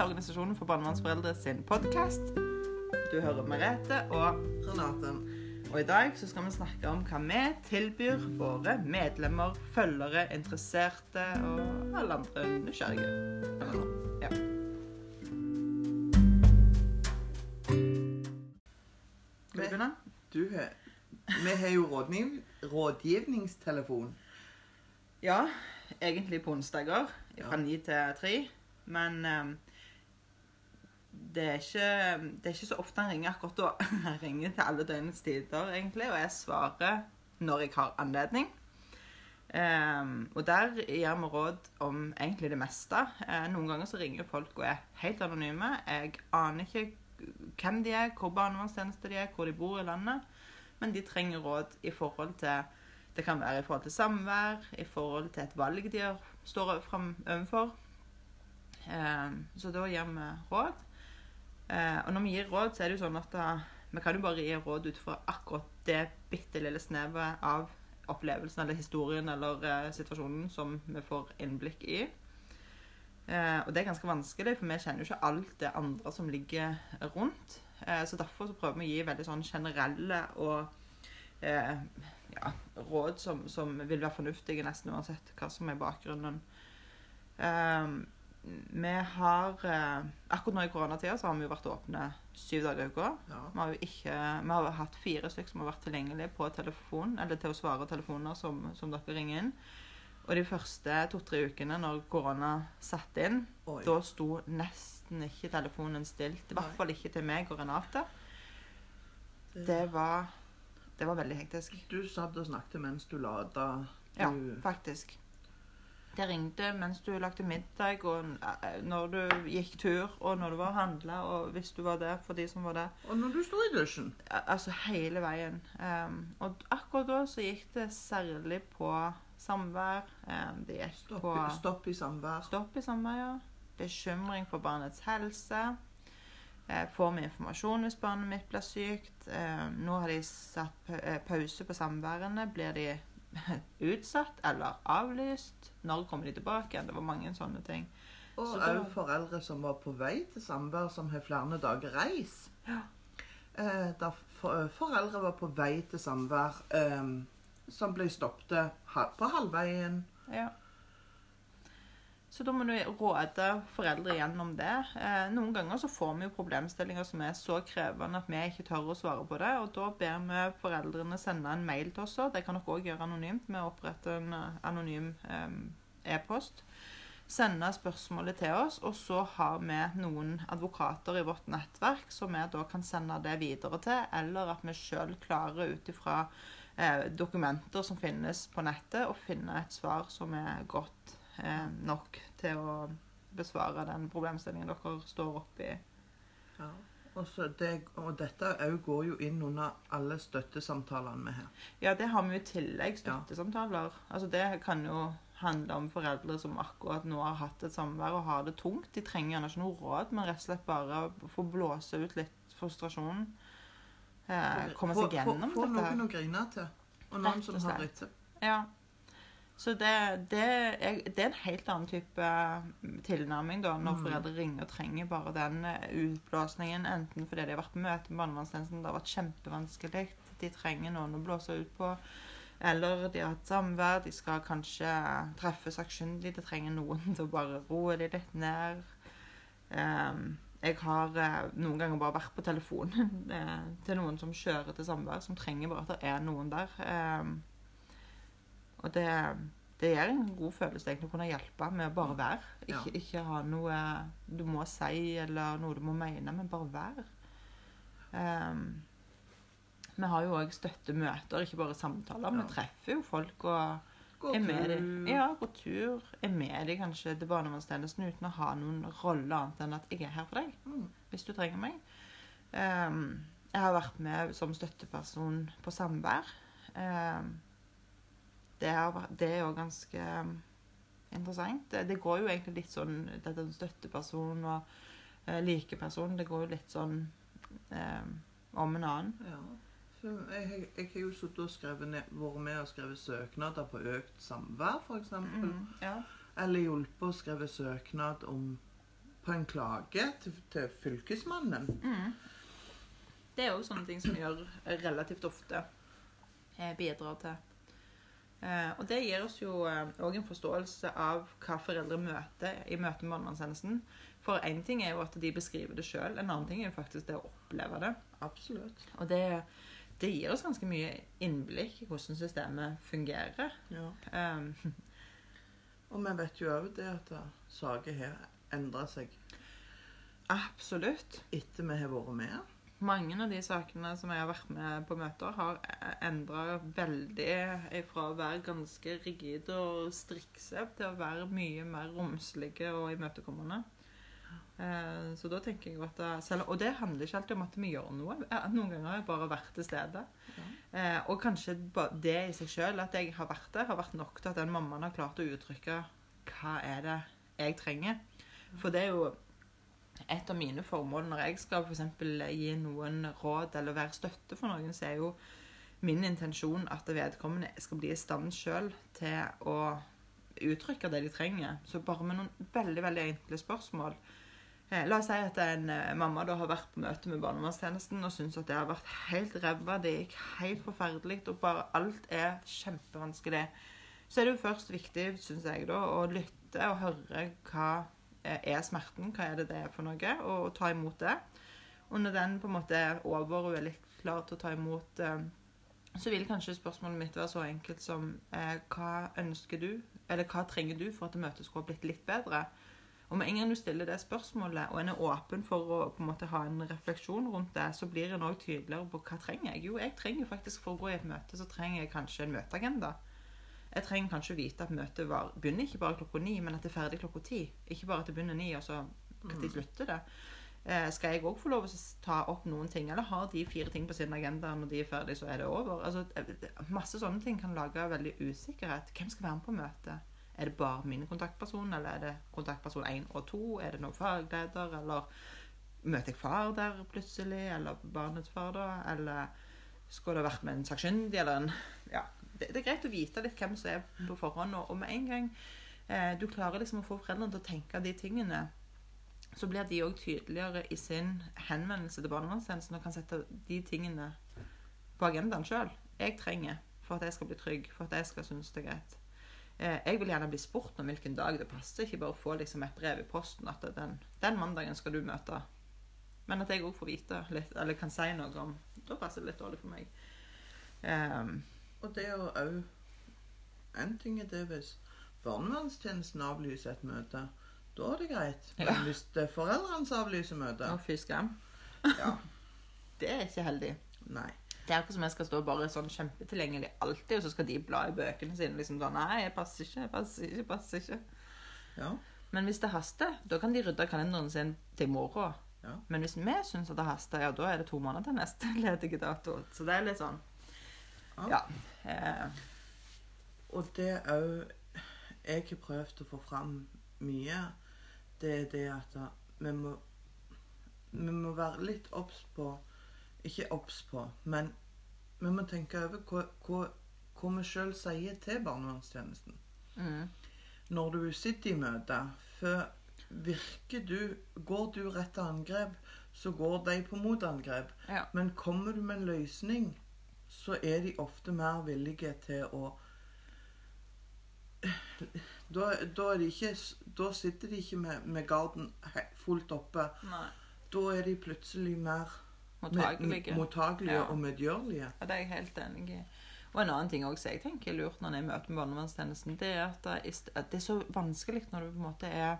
til Organisasjonen for barnevernsforeldre sin podkast. Du hører Merete og Renate. Og i dag så skal vi snakke om hva vi tilbyr våre medlemmer, følgere, interesserte og alle andre nysgjerrige. Ja. Skal vi begynne? Du, har- vi har jo rådgiv, rådgivningstelefon. Ja, egentlig på onsdager fra ni til tre. Men ehm, det, er ikke, det er ikke så ofte han ringer akkurat da. Han ringer til alle døgnets tider, egentlig, og jeg svarer når jeg har anledning. Um, og der gir vi råd om egentlig det meste. Uh, noen ganger så ringer folk og er helt anonyme. Jeg aner ikke hvem de er, hvor barnevernstjeneste de er, hvor de bor i landet. Men de trenger råd i forhold til Det kan være i forhold til samvær, i forhold til et valg de står overfor. Um, så da gir vi råd. Eh, og når vi gir råd, så er det jo sånn at da, vi kan jo bare gi råd ut fra akkurat det bitte lille snevet av opplevelsen eller historien eller eh, situasjonen som vi får innblikk i. Eh, og det er ganske vanskelig, for vi kjenner jo ikke alt det andre som ligger rundt. Eh, så derfor så prøver vi å gi veldig sånn generelle og eh, ja, råd som, som vil være fornuftige nesten uansett hva som er bakgrunnen. Vi har eh, Akkurat nå i koronatida så har vi jo vært åpne syv dager i uka. Ja. Vi har jo ikke, vi har hatt fire stykker som har vært tilgjengelige på telefon, eller til å svare telefoner som, som dere ringer inn. Og de første to-tre ukene når korona satte inn, Oi. da sto nesten ikke telefonen stilt. I hvert fall ikke til meg og Renate. Det var, det var veldig hektisk. Du satt og snakket mens du lada. Du, Ja, faktisk. Det ringte mens du lagde middag, og eh, når du gikk tur, og når du var og handla, og hvis du var der for de som var der. Og når du sto i dusjen. Altså hele veien. Um, og akkurat da så gikk det særlig på samvær. Um, det gikk Stopp, på stopp i samvær. stopp i samvær, ja. Bekymring for barnets helse. Eh, får vi informasjon hvis barnet mitt blir sykt? Eh, nå har de satt eh, pause på samværene. Blir de utsatt eller avlyst? Når kommer de tilbake? Det var mange sånne ting. Og Så da- foreldre som var på vei til samvær, som har flere dager reis. Ja. Eh, da for, foreldre var på vei til samvær, eh, som ble stoppet på halvveien. Ja. Så da må du råde foreldre gjennom det. Eh, noen ganger så får vi jo problemstillinger som er så krevende at vi ikke tør å svare på det. Og da ber vi foreldrene sende en mail til oss. Det kan dere òg gjøre anonymt med å opprette en eh, anonym eh, e-post. Sende spørsmålet til oss, og så har vi noen advokater i vårt nettverk som vi da kan sende det videre til, eller at vi sjøl klarer ut ifra eh, dokumenter som finnes på nettet, å finne et svar som er godt eh, nok til å besvare den problemstillingen dere står oppi. Ja. Det, og dette går jo inn under alle støttesamtalene vi har. Ja, det har vi jo i tillegg støttesamtaler. Altså Det kan jo handle om foreldre som akkurat nå har hatt et samvær og har det tungt. De trenger gjerne ikke noe råd, men rett og slett bare få blåse ut litt frustrasjon. Eh, komme Få- seg gjennom få, få dette. Få noen å grine til. Og noen og som har slett. til. Ja. Så det, det, er, det er en helt annen type mm, tilnærming da, når Mm. foreldre ringer og trenger bare den eh, utblåsningen. Enten fordi de har vært på møte med barnevernstjenesten, det har vært kjempevanskelig, de trenger noen å blåse ut på. Eller de har hatt samvær, de skal kanskje treffe sakkyndig, de trenger noen til å bare roe de litt ned. Um, jeg har eh, noen ganger bare vært på telefonen eh, til noen som kjører til samvær, som trenger bare at det er noen der. Ehm, og det, det gir en god følelse egentlig å kunne hjelpe med å bare være. Ikke, ikke ha noe du må si eller noe du må mene, men bare være. Um, vi har jo òg støttemøter, ikke bare samtaler. Vi treffer jo folk og Gå er med tur. ja, gå tur. Er med de kanskje til barnevernstjenesten uten å ha noen rolle annet enn at jeg er her for deg Mm. hvis du trenger meg. Um, jeg har vært med som støtteperson på samvær. Ehm, det, er, det er jo ganske um, interessant. Det, det går jo egentlig litt sånn Dette med støtteperson og eh, likeperson, det går jo litt sånn eh, om en annen. Ja. Jeg, jeg har jo sittet og skrevet ned, vært med og skrevet søknader på økt samvær, f.eks. Mm, ja. Eller hjulpet og skrevet søknad om på en klage til, til fylkesmannen. Mm. Det er jo sånne ting som gjør relativt ofte eh, bidrar til. Eh, og det gir oss jo òg en forståelse av hva foreldre møter i møte med barnevernstjenesten. For én ting er jo at de beskriver det sjøl, en annen ting er jo faktisk det å oppleve det. Absolutt. Og det, det gir oss ganske mye innblikk i hvordan systemet fungerer. Ja. Um, Og vi vet jo òg det at saker har endra seg absolutt. etter vi har vært med. Mange av de sakene som jeg har vært med på møter, har endra veldig fra å være ganske rigide og strikse til å være mye mer romslige og imøtekommende. Eh, Så da tenker jeg at selv, Og det handler ikke alltid om at vi gjør noe. Eh, Noen ganger har jeg bare vært til stede. Ja. og kanskje det i seg sjøl, at jeg har vært der, har vært nok til at den mammaen har klart å uttrykke hva er det jeg trenger. For det er jo et av mine formål når jeg skal eksempel gi noen råd eller være støtte for noen, så er jo min intensjon at vedkommende skal bli i stand sjøl til å uttrykke det de trenger. Så bare med noen veldig veldig enkle spørsmål. Eh, La oss si at en eh, mamma da har vært på møte med barnevernstjenesten og syns at det har vært helt ræva, det gikk helt forferdelig, og bare alt er kjempevanskelig. Så er det jo først viktig, syns jeg, da, å lytte og høre hva er smerten, hva er det det er for noe, og ta imot det. Og når den på en måte er over og er litt klar til å ta imot, eh, så vil kanskje spørsmålet mitt være så enkelt som eh, hva ønsker du, eller hva trenger du for at møtet skulle ha blitt litt bedre? Og med en gang du stiller det spørsmålet, og en er åpen for å på en måte ha en refleksjon rundt det, så blir en òg tydeligere på hva trenger jeg. Jo, jeg trenger faktisk for å gå i et møte, så trenger jeg kanskje en møteagenda. Jeg trenger kanskje vite at møtet var, begynner ikke bare klokka ni, men at det er ferdig klokka ti. Ikke bare at det begynner ni, og så når slutter det. Eh, skal jeg òg få lov å ta opp noen ting, eller har de fire ting på sin agenda, når de er ferdig, så er det over? Altså, eh, masse sånne ting kan lage veldig usikkerhet. Hvem skal være med på møtet? Er det bare min kontaktperson, eller er det kontaktperson 1 og 2? Er det noen fagleder, eller møter jeg far der plutselig, eller barnets far da? Eller skulle det vært med en sakkyndig, eller en Ja. Det, det er greit å vite litt hvem som er på forhånd, og, og med en gang eh, du klarer liksom å få foreldrene til å tenke de tingene, så blir de òg tydeligere i sin henvendelse til barnevernstjenesten og kan sette de tingene på agendaen sjøl. Jeg trenger for at jeg skal bli trygg, for at jeg skal synes det er greit. Eh, Jeg vil gjerne bli spurt om hvilken dag det passer, ikke bare få liksom et brev i posten at den, den mandagen skal du møte. Men at jeg òg får vite litt, eller kan si noe om Da passer det litt dårlig for meg. Ehm, Og det er òg En ting er det hvis barnevernstjenesten avlyser et møte. Da er det greit. Men Ja. hvis det er foreldrene som avlyser møtet Å, fy skam. Ja. Det er ikke heldig. Nei. Det er akkurat som jeg skal stå bare sånn kjempetilgjengelig alltid, og så skal de bla i bøkene sine liksom da, Nei, jeg passer ikke, jeg passer ikke, jeg passer ikke. Ja. Men hvis det haster, da kan de rydde kalenderen sin til i morgen. Ja. Men hvis vi syns at det haster, ja, da er det to måneder til neste ledige dato. Så det er litt sånn Ja. Eh, Og det òg jeg har prøvd å få fram mye, det er det at da, vi må Vi må være litt obs på Ikke obs på, men vi må tenke over hva, hva, hva vi sjøl sier til barnevernstjenesten. mm, Når du sitter i møte, for virker du Går du rett til angrep, så går de på motangrep. ja. Men kommer du med en løsning, så er de ofte mer villige til å Da, da, er de ikke, da sitter de ikke med, med garden fullt oppe. Nei. Da er de plutselig mer Mottagelige. mottagelige Ja. og medgjørlige. Ja, det er jeg helt enig i. Og en annen ting også jeg tenker er lurt når jeg møter med barnevernstjenesten, er det er, at det er så vanskelig når du på en måte er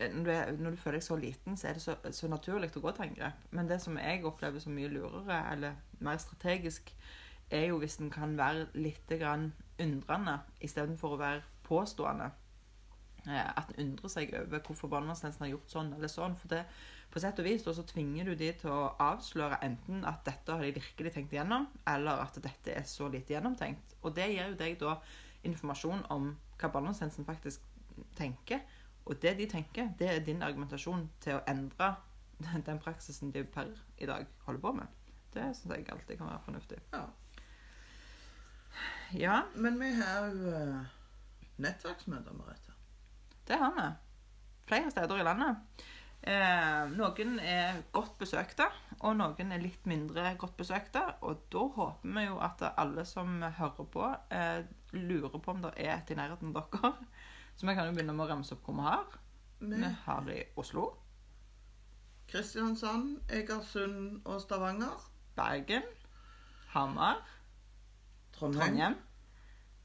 når du, er, når du føler deg så liten, så er det så, så naturlig å gå til angrep. Men det som jeg opplever som mye lurere, eller mer strategisk, er jo hvis en kan være litt grann undrende istedenfor å være påstående. Eh, At en undrer seg over hvorfor barnevernstjenesten har gjort sånn eller sånn. For det, på sett og vis så tvinger du de til å avsløre enten at dette har de virkelig tenkt igjennom, eller at dette er så lite gjennomtenkt. Og det gir jo deg da informasjon om hva barnevernstjenesten faktisk tenker. Og det de tenker, det er din argumentasjon til å endre den praksisen de per i dag holder på med. Det syns jeg alltid kan være fornuftig. Ja. Ja, Men vi har jo eh, nettverksmøter, Merete. det har vi. flere steder i landet. Eh, noen er godt besøkte, og noen er litt mindre godt besøkte. Og da håper vi jo at alle som hører på, eh, lurer på om det er et i nærheten av dere. Så vi kan jo begynne med å ramse opp hvor vi har. Vi har i Oslo, Kristiansand, Egersund og Stavanger. Bergen, Hamar, Trondheim. Trondheim.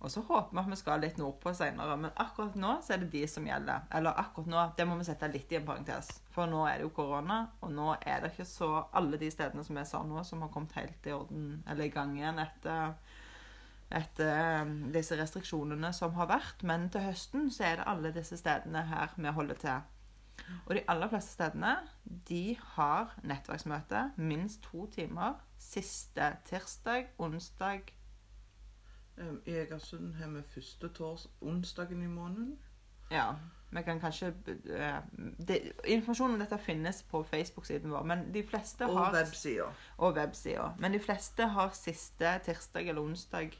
Og så håper vi at vi skal litt nordpå senere, men akkurat nå så er det de som gjelder. Eller akkurat nå, det må vi sette litt i en parentes. For nå er det jo korona, og nå er det ikke så alle de stedene som jeg sa nå, som har kommet helt i orden, eller i gang igjen etter, etter um, disse restriksjonene som har vært. Men til høsten så er det alle disse stedene her vi holder til. Og de aller fleste stedene de har nettverksmøte minst to timer siste tirsdag, onsdag I Egersund har vi første tors onsdagen i måneden. Ja, vi kan kanskje eh, det, Informasjon om dette finnes på Facebook-siden vår, men de fleste har og websida. Men de fleste har siste tirsdag eller onsdag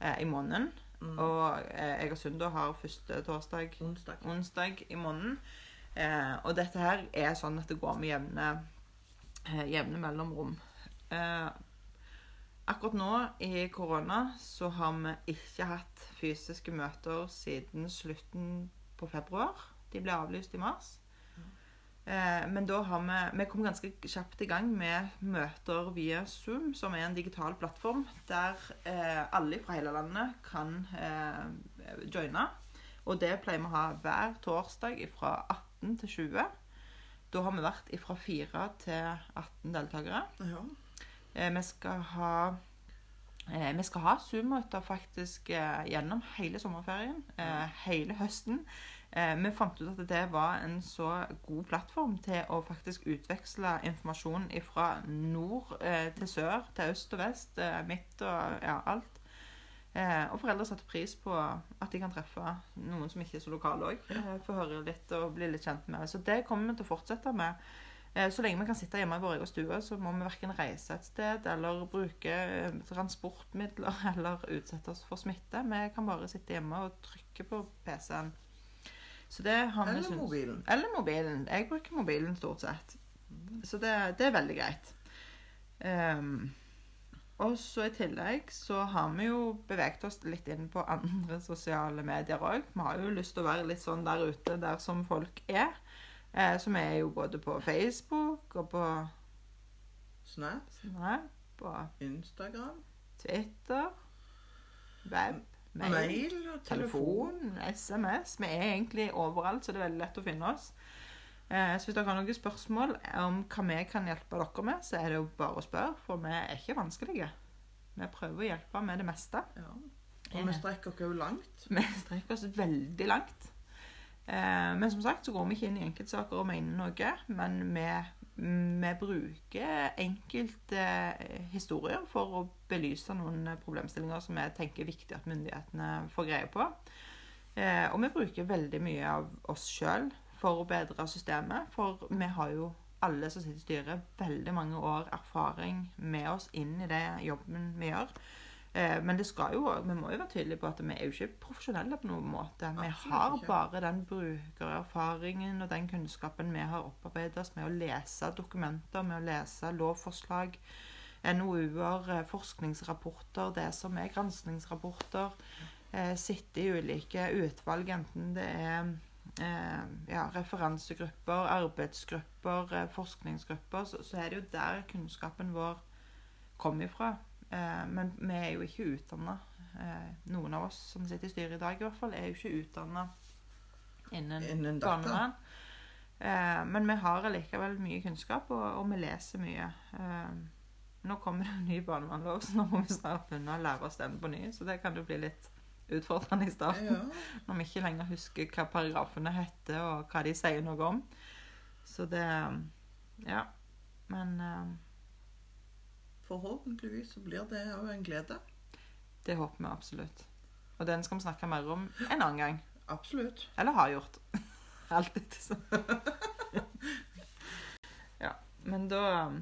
eh, i måneden. Mm. Og eh, og Sunda har første torsdag Onsdag. onsdag i måneden. Eh, og dette her er sånn at det går med jevne, eh, jevne mellomrom. Eh, akkurat nå i korona så har vi ikke hatt fysiske møter siden slutten på februar. De ble avlyst i mars. Eh, men da har vi Vi kom ganske kjapt i gang med møter via Zoom, som er en digital plattform der eh, alle fra hele landet kan eh, joine. Og det pleier vi å ha hver torsdag fra 18 til 20. Da har vi vært fra 4 til 18 deltakere. Ja. Eh, vi skal ha eh, vi skal ha Zoom-møter faktisk gjennom hele sommerferien, eh, hele høsten. Eh, vi fant ut at det var en så god plattform til å faktisk utveksle informasjon fra nord eh, til sør, til øst og vest, eh, midt og ja, alt. Og foreldre setter pris på at de kan treffe noen som ikke er så lokale òg. Få høre litt og bli litt kjent med. Så det kommer vi til å fortsette med. Så lenge vi kan sitte hjemme i vår egen stue, så må vi verken reise et sted eller bruke transportmidler eller utsette oss for smitte. Vi kan bare sitte hjemme og trykke på PC-en. Så det har vi Eller mobilen. Eller mobilen. Jeg bruker mobilen stort sett. Så det, det er veldig greit. Um, og så i tillegg så har vi jo beveget oss litt inn på andre sosiale medier òg. Vi har jo lyst til å være litt sånn der ute der som folk er. Eh, så vi er jo både på Facebook og på Snap, Snap og Instagram, Twitter, web, mail, mail og telefon. telefon, SMS. Vi er egentlig overalt, så det er veldig lett å finne oss. Eh, Så hvis dere har noen spørsmål om hva vi kan hjelpe dere med, så er det jo bare å spørre, for vi er ikke vanskelige. Vi prøver å hjelpe med det meste. Ja. Og vi strekker oss jo langt. Vi strekker oss veldig langt. Eh, Men som sagt så går vi ikke inn i enkeltsaker og mener noe, men vi, vi bruker enkelte eh, historier for å belyse noen problemstillinger som jeg tenker er viktig at myndighetene får greie på. Eh, Og vi bruker veldig mye av oss sjøl for å bedre systemet, for vi har jo alle som sitter i styret, veldig mange år erfaring med oss inn i det jobben vi gjør. Eh, Men det skal jo, vi må jo være tydelige på at vi er jo ikke profesjonelle på noen måte. Vi har bare den brukererfaringen og den kunnskapen vi har opparbeidet oss med å lese dokumenter, med å lese lovforslag, NOU-er, eh, forskningsrapporter, det som er granskningsrapporter. Eh, Sitte i ulike utvalg, enten det er eh, ja, referansegrupper, arbeidsgrupper, forskningsgrupper, så, så er det jo der kunnskapen vår kommer ifra. Eh, men vi er jo ikke utdanna. Eh, noen av oss som sitter i styret i dag, i hvert fall, er jo ikke utdanna innen, Innen barnevern. Eh, men vi har allikevel mye kunnskap, og, og vi leser mye. Nå kommer det en ny barnevernlov, så nå må vi snart begynne å lære oss den på ny. Så det kan jo bli litt utfordrende i starten. Ja. Når vi ikke lenger husker hva paragrafene heter, og hva de sier noe om. Så det Ja. Men Forhåpentligvis så blir det òg en glede. det håper vi absolutt. Og den skal vi snakke mer om en annen gang. Absolutt. Eller har gjort. Alltid. Så. ja. Men da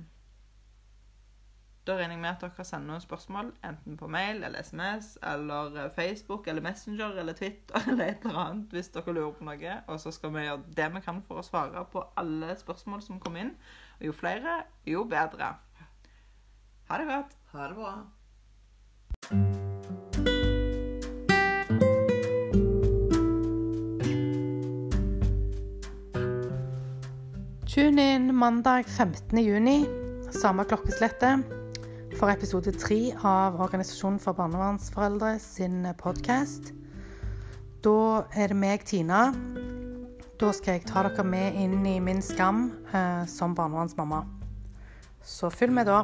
Da regner jeg med at dere sender noen spørsmål enten på mail eller SMS eller Facebook eller Messenger eller Twitter eller et eller annet hvis dere lurer på noe. Og så skal vi gjøre det vi kan for å svare på alle spørsmål som kommer inn. Og jo flere, jo bedre. Ha det godt. Ha det bra. Tune inn mandag 15. juni, samme klokkeslettet, for episode tre av Organisasjonen for barnevernsforeldre sin podkast. Da er det meg, Tina. Da skal jeg ta dere med inn i min skam eh, som barnevernsmamma. Så følg med da.